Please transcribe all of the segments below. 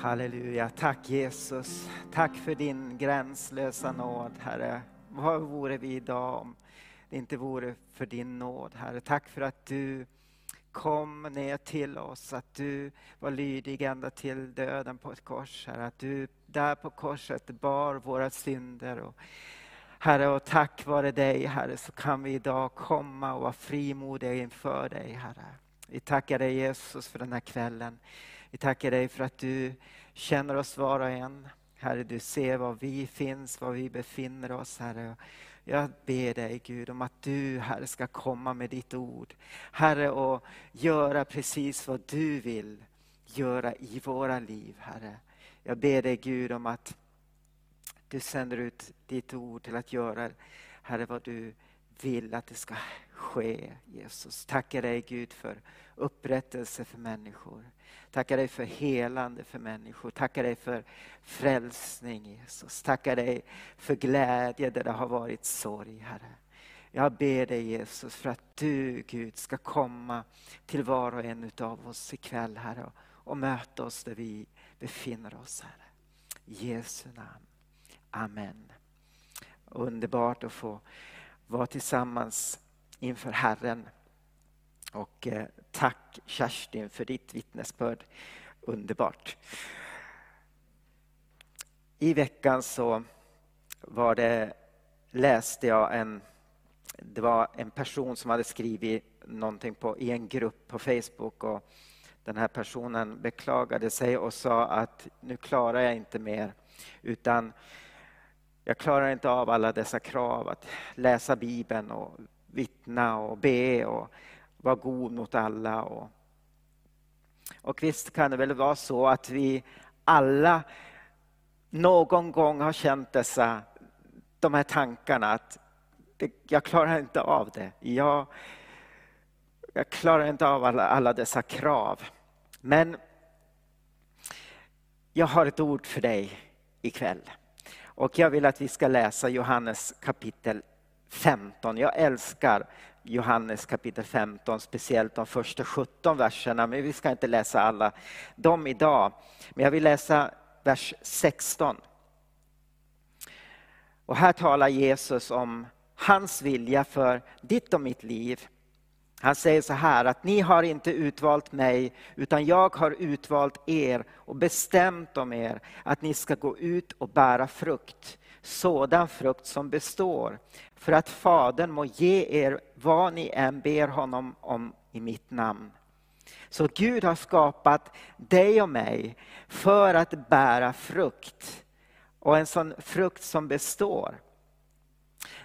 Halleluja. Tack Jesus. Tack för din gränslösa nåd, Herre. Vad vore vi idag om det inte vore för din nåd, Herre. Tack för att du kom ner till oss, att du var lydig ända till döden på ett kors, Herre. Att du där på korset bar våra synder. Och, herre, och tack vare dig, Herre, så kan vi idag komma och vara frimodiga inför dig, Herre. Vi tackar dig Jesus för den här kvällen. Vi tackar dig för att du känner oss var och en. Herre, du ser var vi finns, var vi befinner oss, Herre. Jag ber dig Gud om att du Herre ska komma med ditt ord. Herre och göra precis vad du vill göra i våra liv Herre. Jag ber dig Gud om att du sänder ut ditt ord till att göra Herre vad du vill att det ska ske Jesus. Tackar dig Gud för upprättelse för människor. Tackar dig för helande för människor. Tackar dig för frälsning Jesus. Tackar dig för glädje där det har varit sorg Herre. Jag ber dig Jesus för att du Gud ska komma till var och en utav oss ikväll Herre och möta oss där vi befinner oss Herre. I Jesu namn. Amen. Underbart att få vara tillsammans inför Herren. Och eh, tack Kerstin för ditt vittnesbörd. Underbart. I veckan så var det, läste jag en, det var en person som hade skrivit någonting på, i en grupp på Facebook och den här personen beklagade sig och sa att nu klarar jag inte mer utan jag klarar inte av alla dessa krav att läsa Bibeln och vittna och be och vara god mot alla. Och, och visst kan det väl vara så att vi alla någon gång har känt dessa, de här tankarna att det, jag klarar inte av det. Jag, jag klarar inte av alla, alla dessa krav. Men jag har ett ord för dig ikväll. Och jag vill att vi ska läsa Johannes kapitel 15. Jag älskar Johannes kapitel 15, speciellt de första 17 verserna, men vi ska inte läsa alla dem idag. Men jag vill läsa vers 16. Och här talar Jesus om hans vilja för ditt och mitt liv. Han säger så här att ni har inte utvalt mig utan jag har utvalt er och bestämt om er att ni ska gå ut och bära frukt. Sådan frukt som består för att Fadern må ge er vad ni än ber honom om i mitt namn. Så Gud har skapat dig och mig för att bära frukt och en sån frukt som består.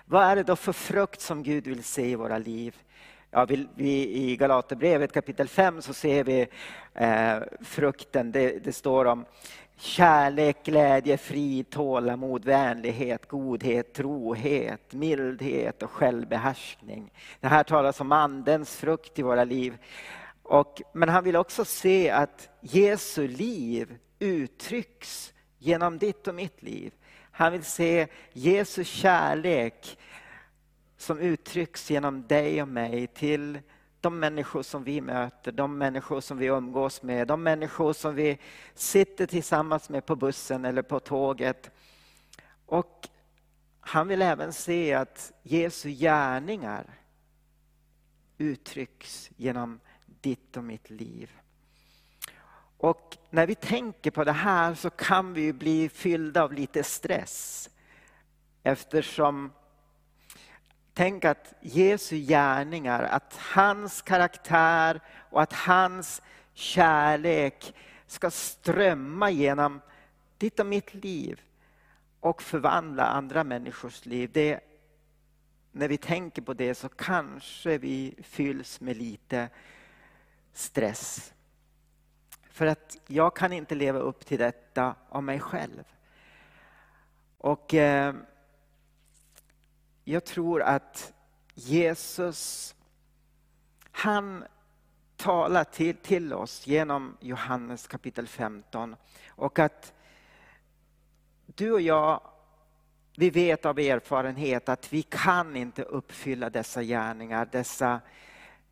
Vad är det då för frukt som Gud vill se i våra liv? Ja, vi, vi, I Galaterbrevet kapitel 5 så ser vi eh, frukten. Det, det, står om kärlek, glädje, frid, tålamod, vänlighet, godhet, trohet, mildhet och självbehärskning. Det här talas om andens frukt i våra liv. Och, men han vill också se att Jesu liv uttrycks genom ditt och mitt liv. Han vill se Jesu kärlek som uttrycks genom dig och mig till de människor som vi möter, de människor som vi umgås med, de människor som vi sitter tillsammans med på bussen eller på tåget. Och han vill även se att Jesu gärningar uttrycks genom ditt och mitt liv. Och när vi tänker på det här så kan vi bli fyllda av lite stress. Eftersom Tänk att Jesu gärningar, att hans karaktär och att hans kärlek ska strömma genom ditt och mitt liv och förvandla andra människors liv. Det, när vi tänker på det så kanske vi fylls med lite stress. För att jag kan inte leva upp till detta av mig själv. Och... Eh, jag tror att Jesus, han talar till, till oss genom Johannes kapitel 15. Och att du och jag, vi vet av erfarenhet att vi kan inte uppfylla dessa gärningar, dessa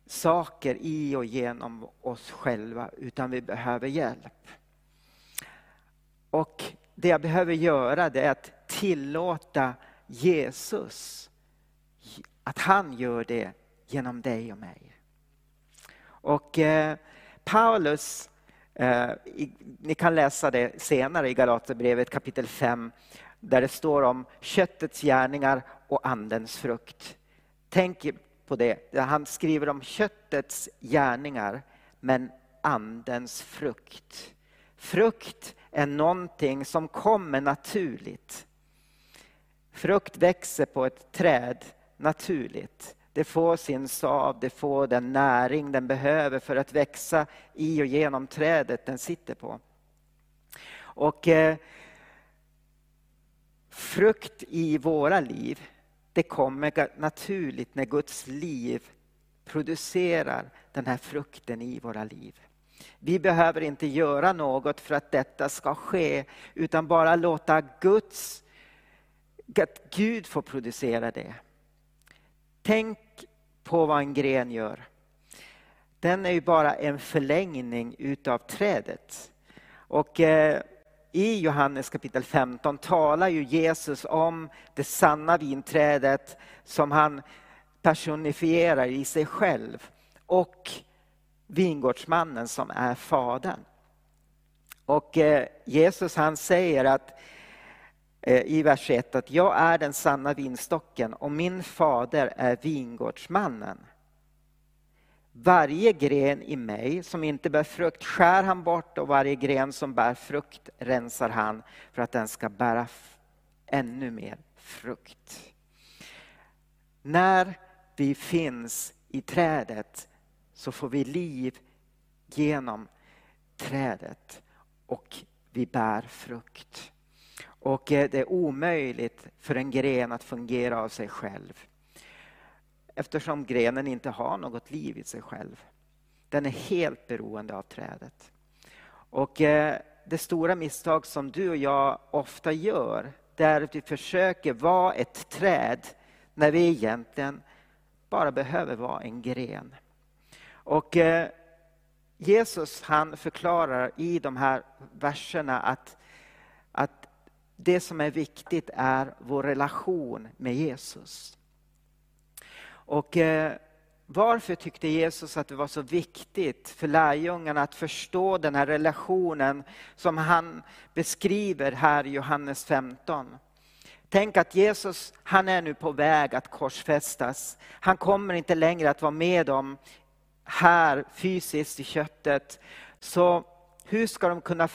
saker i och genom oss själva, utan vi behöver hjälp. Och det jag behöver göra det är att tillåta Jesus att han gör det genom dig och mig. Och eh, Paulus, eh, i, ni kan läsa det senare i Galaterbrevet kapitel 5, där det står om köttets gärningar och andens frukt. Tänk på det, han skriver om köttets gärningar, men andens frukt. Frukt är någonting som kommer naturligt. Frukt växer på ett träd naturligt. Det får sin sav, det får den näring den behöver för att växa i och genom trädet den sitter på. Och eh, frukt i våra liv, det kommer naturligt när Guds liv producerar den här frukten i våra liv. Vi behöver inte göra något för att detta ska ske, utan bara låta Guds, att Gud får producera det. Tänk på vad en gren gör. Den är ju bara en förlängning utav trädet. Och eh, i Johannes kapitel 15 talar ju Jesus om det sanna vinträdet som han personifierar i sig själv. Och vingårdsmannen som är fadern. Och eh, Jesus han säger att eh, Eh, i vers 1 att jag är den sanna vinstocken och min fader är vingårdsmannen. Varje gren i mig som inte bär frukt skär han bort och varje gren som bär frukt rensar han för att den ska bära ännu mer frukt. När vi finns i trädet så får vi liv genom trädet och vi bär frukt. Och eh, det är omöjligt för en gren att fungera av sig själv. Eftersom grenen inte har något liv i sig själv. Den är helt beroende av trädet. Och eh, det stora misstag som du och jag ofta gör, det är att vi försöker vara ett träd när vi egentligen bara behöver vara en gren. Och eh, Jesus han förklarar i de här verserna att det som är viktigt är vår relation med Jesus. Och eh, varför tyckte Jesus att det var så viktigt för lärjungarna att förstå den här relationen som han beskriver här i Johannes 15? Tänk att Jesus, han är nu på väg att korsfästas. Han kommer inte längre att vara med dem här fysiskt i köttet. Så hur ska de kunna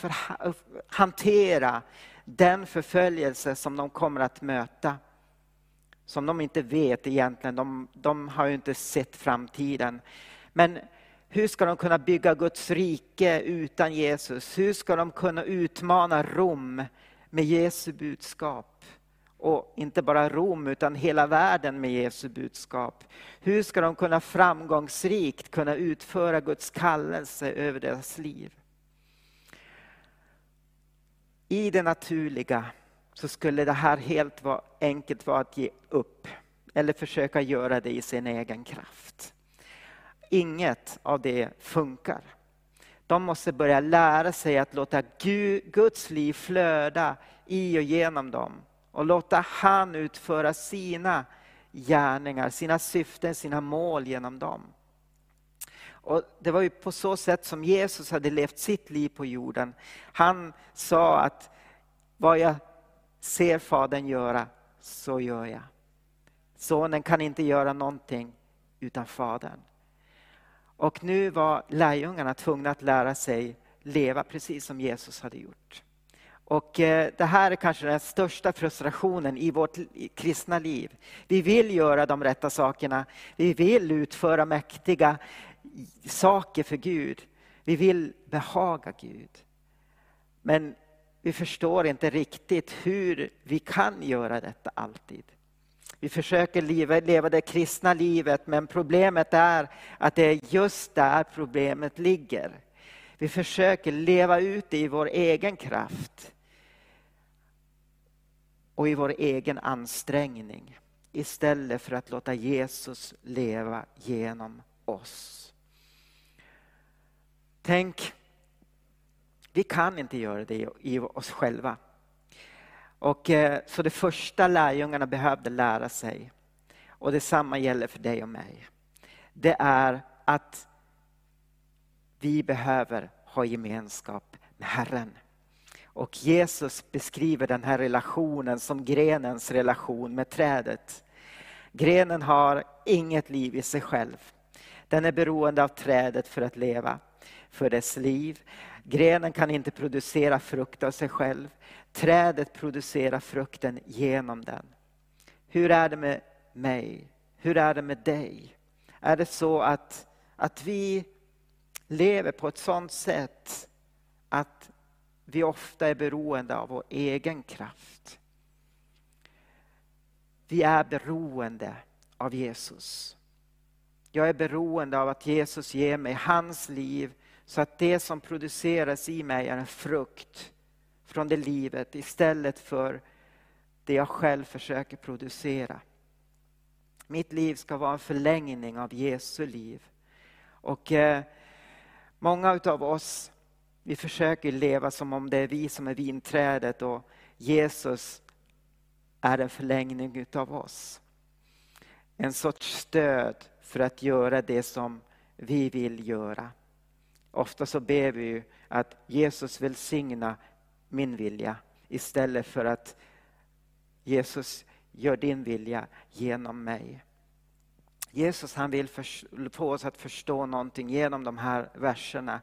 hantera den förföljelse som de kommer att möta? Som de inte vet egentligen, de, de har ju inte sett framtiden. Men hur ska de kunna bygga Guds rike utan Jesus? Hur ska de kunna utmana Rom med Jesu budskap? och inte bara Rom utan hela världen med Jesu budskap. Hur ska de kunna framgångsrikt kunna utföra Guds kallelse över deras liv? I det naturliga så skulle det här helt vara, enkelt vara att ge upp eller försöka göra det i sin egen kraft. Inget av det funkar. De måste börja lära sig att låta Guds liv flöda i och genom dem och låta han utföra sina gärningar, sina syften, sina mål genom dem. Och det var ju på så sätt som Jesus hade levt sitt liv på jorden. Han sa att vad jag ser Fadern göra, så gör jag. Sonen kan inte göra någonting utan Fadern. Och nu var lärjungarna tvungna att lära sig leva precis som Jesus hade gjort. Och eh, det här är kanske den största frustrationen i vårt kristna liv. Vi vill göra de rätta sakerna. Vi vill utföra mäktiga saker för Gud. Vi vill behaga Gud. Men vi förstår inte riktigt hur vi kan göra detta alltid. Vi försöker leva, leva det kristna livet men problemet är att det är just där problemet ligger. Vi försöker leva ut det i vår egen kraft och i vår egen ansträngning istället för att låta Jesus leva genom oss. Tänk, Vi kan inte göra det i oss själva. Och, eh, så det första lärjungarna behövde lära sig, och detsamma gäller för dig och mig, det är att vi behöver ha gemenskap med Herren. Och Jesus beskriver den här relationen som grenens relation med trädet. Grenen har inget liv i sig själv. Den är beroende av trädet för att leva, för dess liv. Grenen kan inte producera frukt av sig själv. Trädet producerar frukten genom den. Hur är det med mig? Hur är det med dig? Är det så att, att vi lever på ett sådant sätt att vi ofta är beroende av vår egen kraft? Vi är beroende av Jesus. Jag är beroende av att Jesus ger mig hans liv så att det som produceras i mig är en frukt från det livet istället för det jag själv försöker producera. Mitt liv ska vara en förlängning av Jesu liv. Och eh, Många av oss vi försöker leva som om det är vi som är vinträdet och Jesus är en förlängning utav oss. En sorts stöd för att göra det som vi vill göra. Ofta så ber vi ju att Jesus välsigna min vilja istället för att Jesus gör din vilja genom mig. Jesus han vill få oss att förstå någonting genom de här verserna.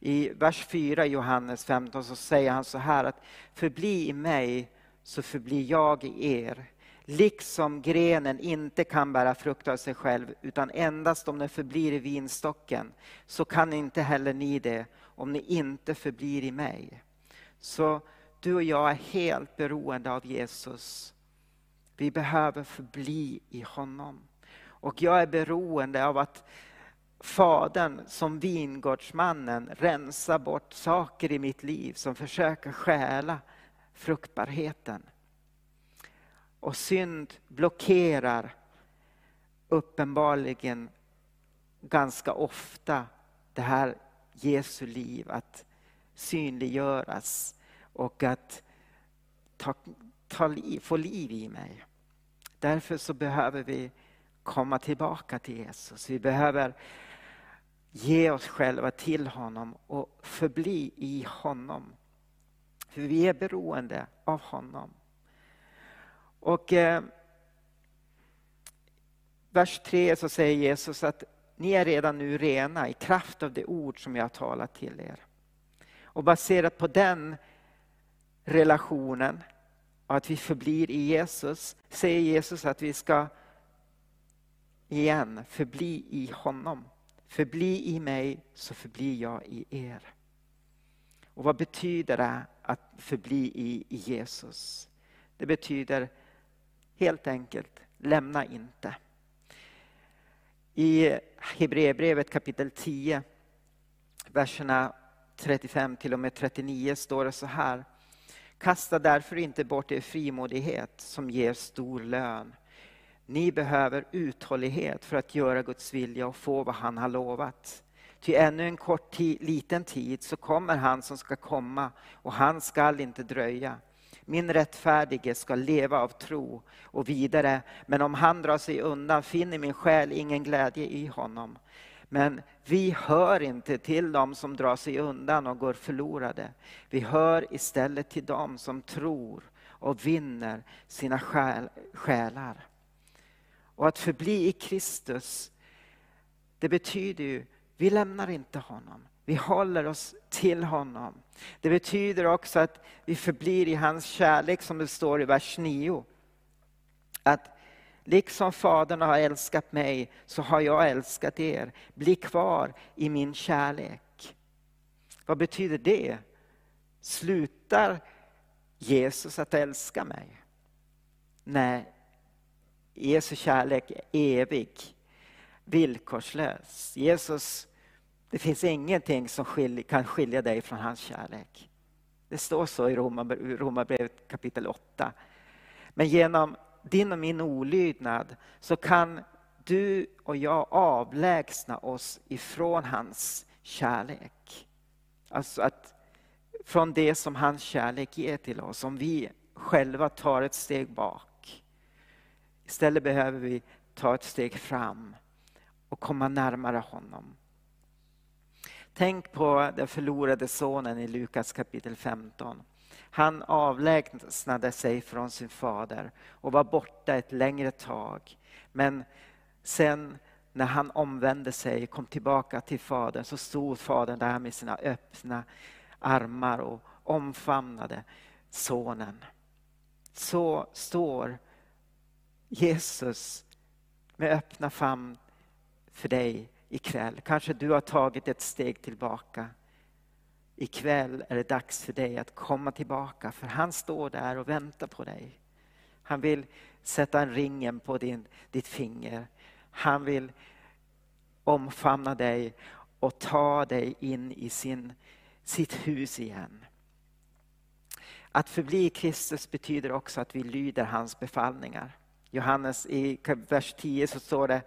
I vers 4 i Johannes 15 så säger han så här att förbli i mig så förblir jag i er. Liksom grenen inte kan bära frukt av sig själv utan endast om den förblir i vinstocken så kan inte heller ni det om ni inte förblir i mig. Så du och jag är helt beroende av Jesus. Vi behöver förbli i honom. Och jag är beroende av att Fadern som vingårdsmannen rensar bort saker i mitt liv som försöker stjäla fruktbarheten. Och synd blockerar uppenbarligen ganska ofta det här Jesu liv att synliggöras och att ta, ta liv, få liv i mig. Därför så behöver vi komma tillbaka till Jesus. Vi behöver ge oss själva till honom och förbli i honom. För vi är beroende av honom. Och eh, vers 3 så säger Jesus att ni är redan nu rena i kraft av det ord som jag har talat till er. Och baserat på den relationen, att vi förblir i Jesus, säger Jesus att vi ska igen förbli i honom. Förbli i mig så förblir jag i er. Och vad betyder det att förbli i, i Jesus? Det betyder helt enkelt, lämna inte. I Hebreerbrevet kapitel 10, verserna 35 till och med 39 står det så här. Kasta därför inte bort er frimodighet som ger stor lön. Ni behöver uthållighet för att göra Guds vilja och få vad han har lovat. Ty ännu en kort liten tid så kommer han som ska komma och han skall inte dröja. Min rättfärdige ska leva av tro och vidare, men om han drar sig undan finner min själ ingen glädje i honom. Men vi hör inte till dem som drar sig undan och går förlorade. Vi hör istället till dem som tror och vinner sina själ, själar. Och att förbli i Kristus, det betyder ju, vi lämnar inte honom. Vi håller oss till honom. Det betyder också att vi förblir i hans kärlek som det står i vers 9. Att liksom Fadern har älskat mig så har jag älskat er. Bli kvar i min kärlek. Vad betyder det? Slutar Jesus att älska mig? Nej, Jesu kärlek är evig, villkorslös. Jesus det finns ingenting som kan skilja dig från hans kärlek. Det står så i Romarbrevet kapitel 8. Men genom din och min olydnad så kan du och jag avlägsna oss ifrån hans kärlek. Alltså att från det som hans kärlek ger till oss om vi själva tar ett steg bak. Istället behöver vi ta ett steg fram och komma närmare honom. Tänk på den förlorade sonen i Lukas kapitel 15. Han avlägsnade sig från sin fader och var borta ett längre tag. Men sen när han omvände sig och kom tillbaka till fadern så stod fadern där med sina öppna armar och omfamnade sonen. Så står Jesus med öppna famn för dig ikväll. Kanske du har tagit ett steg tillbaka. Ikväll är det dags för dig att komma tillbaka för han står där och väntar på dig. Han vill sätta en ringen på din, ditt finger. Han vill omfamna dig och ta dig in i sin, sitt hus igen. Att förbli Kristus betyder också att vi lyder hans befallningar. Johannes i vers 10 så står det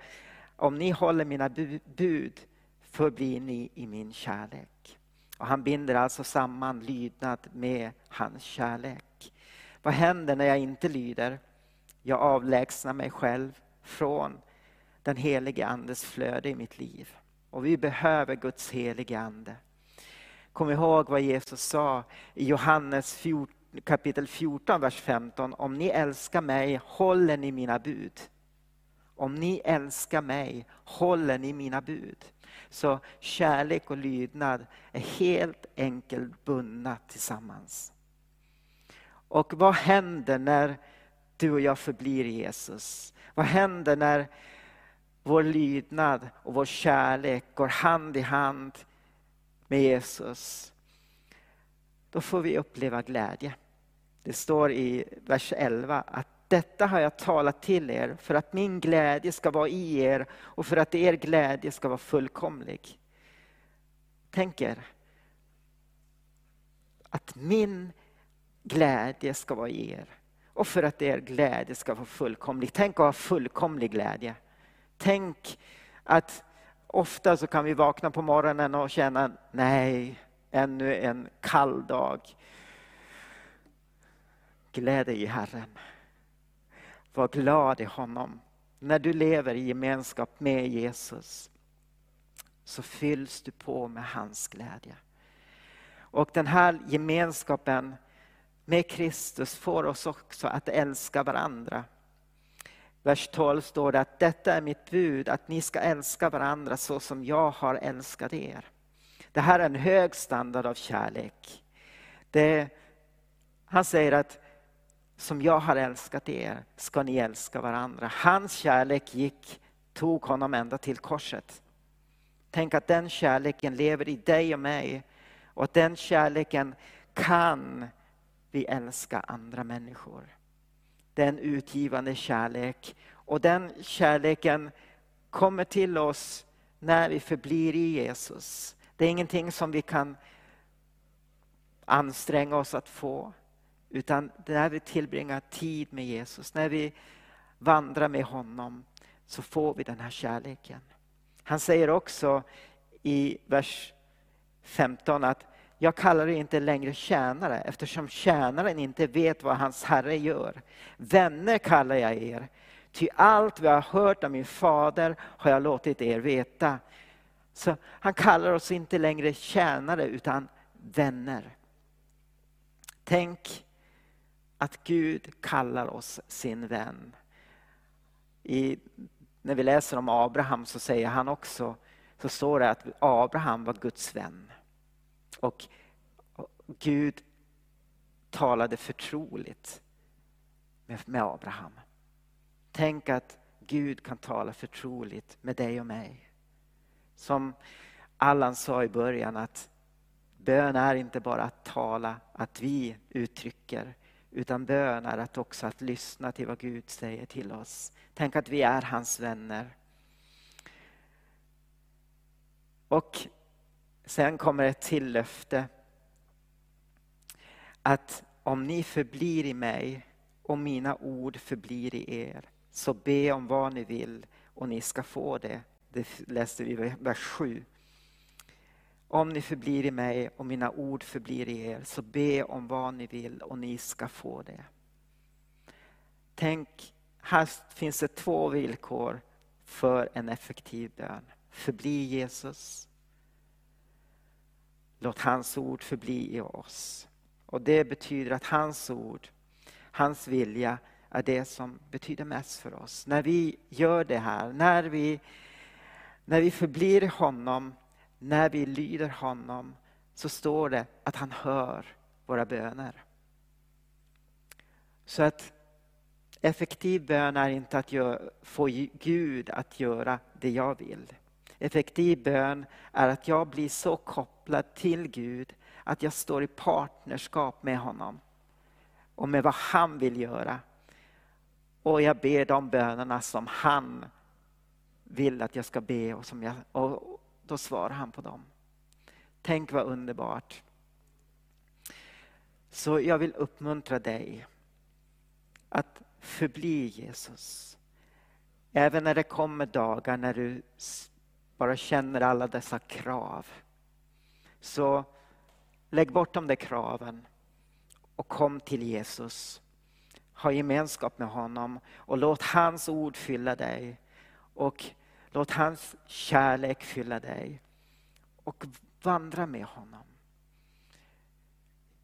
om ni håller mina bud förblir ni i min kärlek. Och han binder alltså samman lydnad med hans kärlek. Vad händer när jag inte lyder? Jag avlägsnar mig själv från den helige Andes flöde i mitt liv. Och vi behöver Guds helige Ande. Kom ihåg vad Jesus sa i Johannes 14, kapitel 14, vers 15. Om ni älskar mig håller ni mina bud. Om ni älskar mig håller ni mina bud. Så kärlek och lydnad är helt enkelt bundna tillsammans. Och vad händer när du och jag förblir Jesus? Vad händer när vår lydnad och vår kärlek går hand i hand med Jesus? Då får vi uppleva glädje. Det står i vers 11 att detta har jag talat till er för att min glädje ska vara i er och för att er glädje ska vara fullkomlig. Tänk er att min glädje ska vara i er och för att er glädje ska vara fullkomlig. Tänk att ha fullkomlig glädje. Tänk att ofta så kan vi vakna på morgonen och känna, nej, ännu en kall dag. Gläd dig i Herren. Var glad i honom. När du lever i gemenskap med Jesus så fylls du på med hans glädje. Och den här gemenskapen med Kristus får oss också att älska varandra. Vers 12 står det att detta är mitt bud, att ni ska älska varandra så som jag har älskat er. Det här är en hög standard av kärlek. Det, han säger att som jag har älskat er ska ni älska varandra. Hans kärlek gick, tog honom ända till korset. Tänk att den kärleken lever i dig och mig och att den kärleken kan vi älska andra människor. Det är en utgivande kärlek och den kärleken kommer till oss när vi förblir i Jesus. Det är ingenting som vi kan anstränga oss att få. Utan när vi tillbringar tid med Jesus, när vi vandrar med honom, så får vi den här kärleken. Han säger också i vers 15 att jag kallar er inte längre tjänare eftersom tjänaren inte vet vad hans herre gör. Vänner kallar jag er, ty allt vi har hört av min fader har jag låtit er veta. Så han kallar oss inte längre tjänare utan vänner. Tänk att Gud kallar oss sin vän. I, när vi läser om Abraham så säger han också, så står det att Abraham var Guds vän. Och Gud talade förtroligt med, med Abraham. Tänk att Gud kan tala förtroligt med dig och mig. Som Allan sa i början att bön är inte bara att tala, att vi uttrycker utan bön är att också att lyssna till vad Gud säger till oss. Tänk att vi är hans vänner. Och sen kommer ett till löfte. Att om ni förblir i mig och mina ord förblir i er, så be om vad ni vill och ni ska få det. Det läste vi i vers 7. Om ni förblir i mig och mina ord förblir i er, så be om vad ni vill och ni ska få det. Tänk, här finns det två villkor för en effektiv bön. Förbli Jesus. Låt hans ord förbli i oss. Och det betyder att hans ord, hans vilja är det som betyder mest för oss. När vi gör det här, när vi, när vi förblir honom, när vi lyder honom, så står det att han hör våra böner. Så att effektiv bön är inte att få Gud att göra det jag vill. Effektiv bön är att jag blir så kopplad till Gud att jag står i partnerskap med honom och med vad han vill göra. Och jag ber de bönerna som han vill att jag ska be och, som jag, och då svarar han på dem. Tänk vad underbart. Så jag vill uppmuntra dig att förbli Jesus. Även när det kommer dagar när du bara känner alla dessa krav. Så lägg bort de där kraven och kom till Jesus. Ha gemenskap med honom och låt hans ord fylla dig. Och låt hans kärlek fylla dig. Och vandra med honom.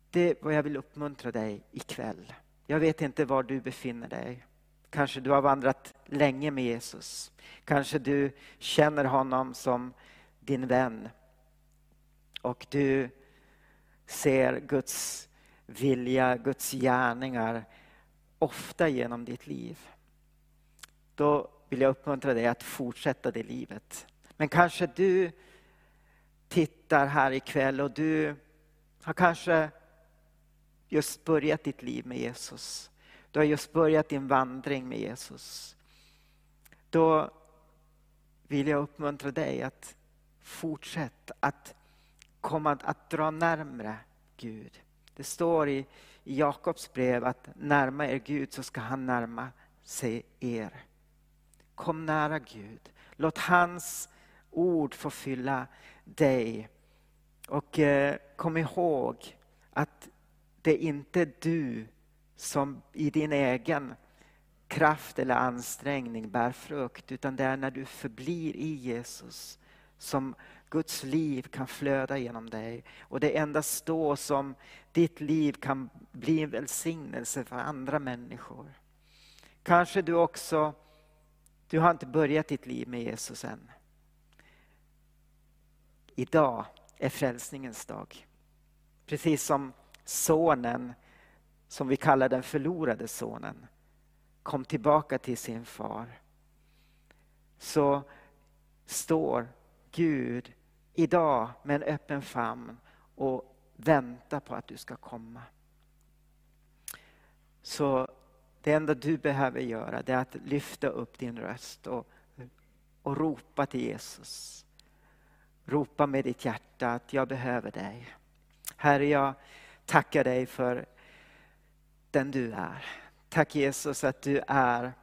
Det är vad jag vill uppmuntra dig ikväll. Jag vet inte var du befinner dig. Kanske du har vandrat länge med Jesus. Kanske du känner honom som din vän. Och du ser Guds vilja, Guds gärningar ofta genom ditt liv. Då vill jag uppmuntra dig att fortsätta det livet. Men kanske du tittar här ikväll och du har kanske just börjat ditt liv med Jesus. Du har just börjat din vandring med Jesus. Då vill jag uppmuntra dig att fortsätta att komma att dra närmre Gud. Det står i, Jakobs brev att närma er Gud så ska han närma sig er. Kom nära Gud. Låt hans ord få fylla dig. Och eh, kom ihåg att det är inte du som i din egen kraft eller ansträngning bär frukt, utan det är när du förblir i Jesus som Guds liv kan flöda genom dig. Och det är endast då som ditt liv kan bli en välsignelse för andra människor. Kanske du också, du har inte börjat ditt liv med Jesus än. Idag är frälsningens dag. Precis som sonen, som vi kallar den förlorade sonen, kom tillbaka till sin far. Så står Gud idag med en öppen famn och väntar på att du ska komma. Så det enda du behöver göra det är att lyfta upp din röst och, och ropa till Jesus. Ropa med ditt hjärta att jag behöver dig. Herre, jag tackar dig för den du är. Tack Jesus att du är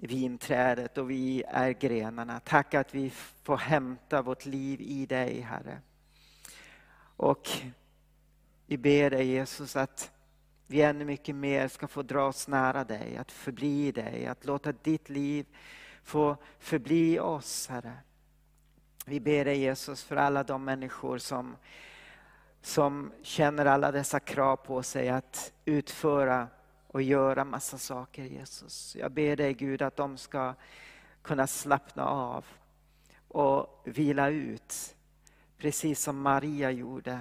vinträdet och vi är grenarna. Tack att vi får hämta vårt liv i dig Herre. Och vi ber dig Jesus att vi ännu mycket mer ska få dra oss nära dig, att förbli dig, att låta ditt liv få förbli oss Herre. Vi ber dig Jesus för alla de människor som, som känner alla dessa krav på sig att utföra och göra massa saker Jesus. Jag ber dig Gud att de ska kunna slappna av och vila ut. Precis som Maria gjorde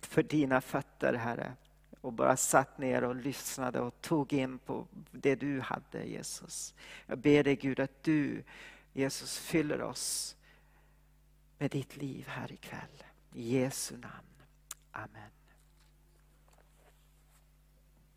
för dina fötter Herre. Och bara satt ner och lyssnade och tog in på det du hade Jesus. Jag ber dig Gud att du Jesus fyller oss med ditt liv här ikväll. I Jesu namn. Amen.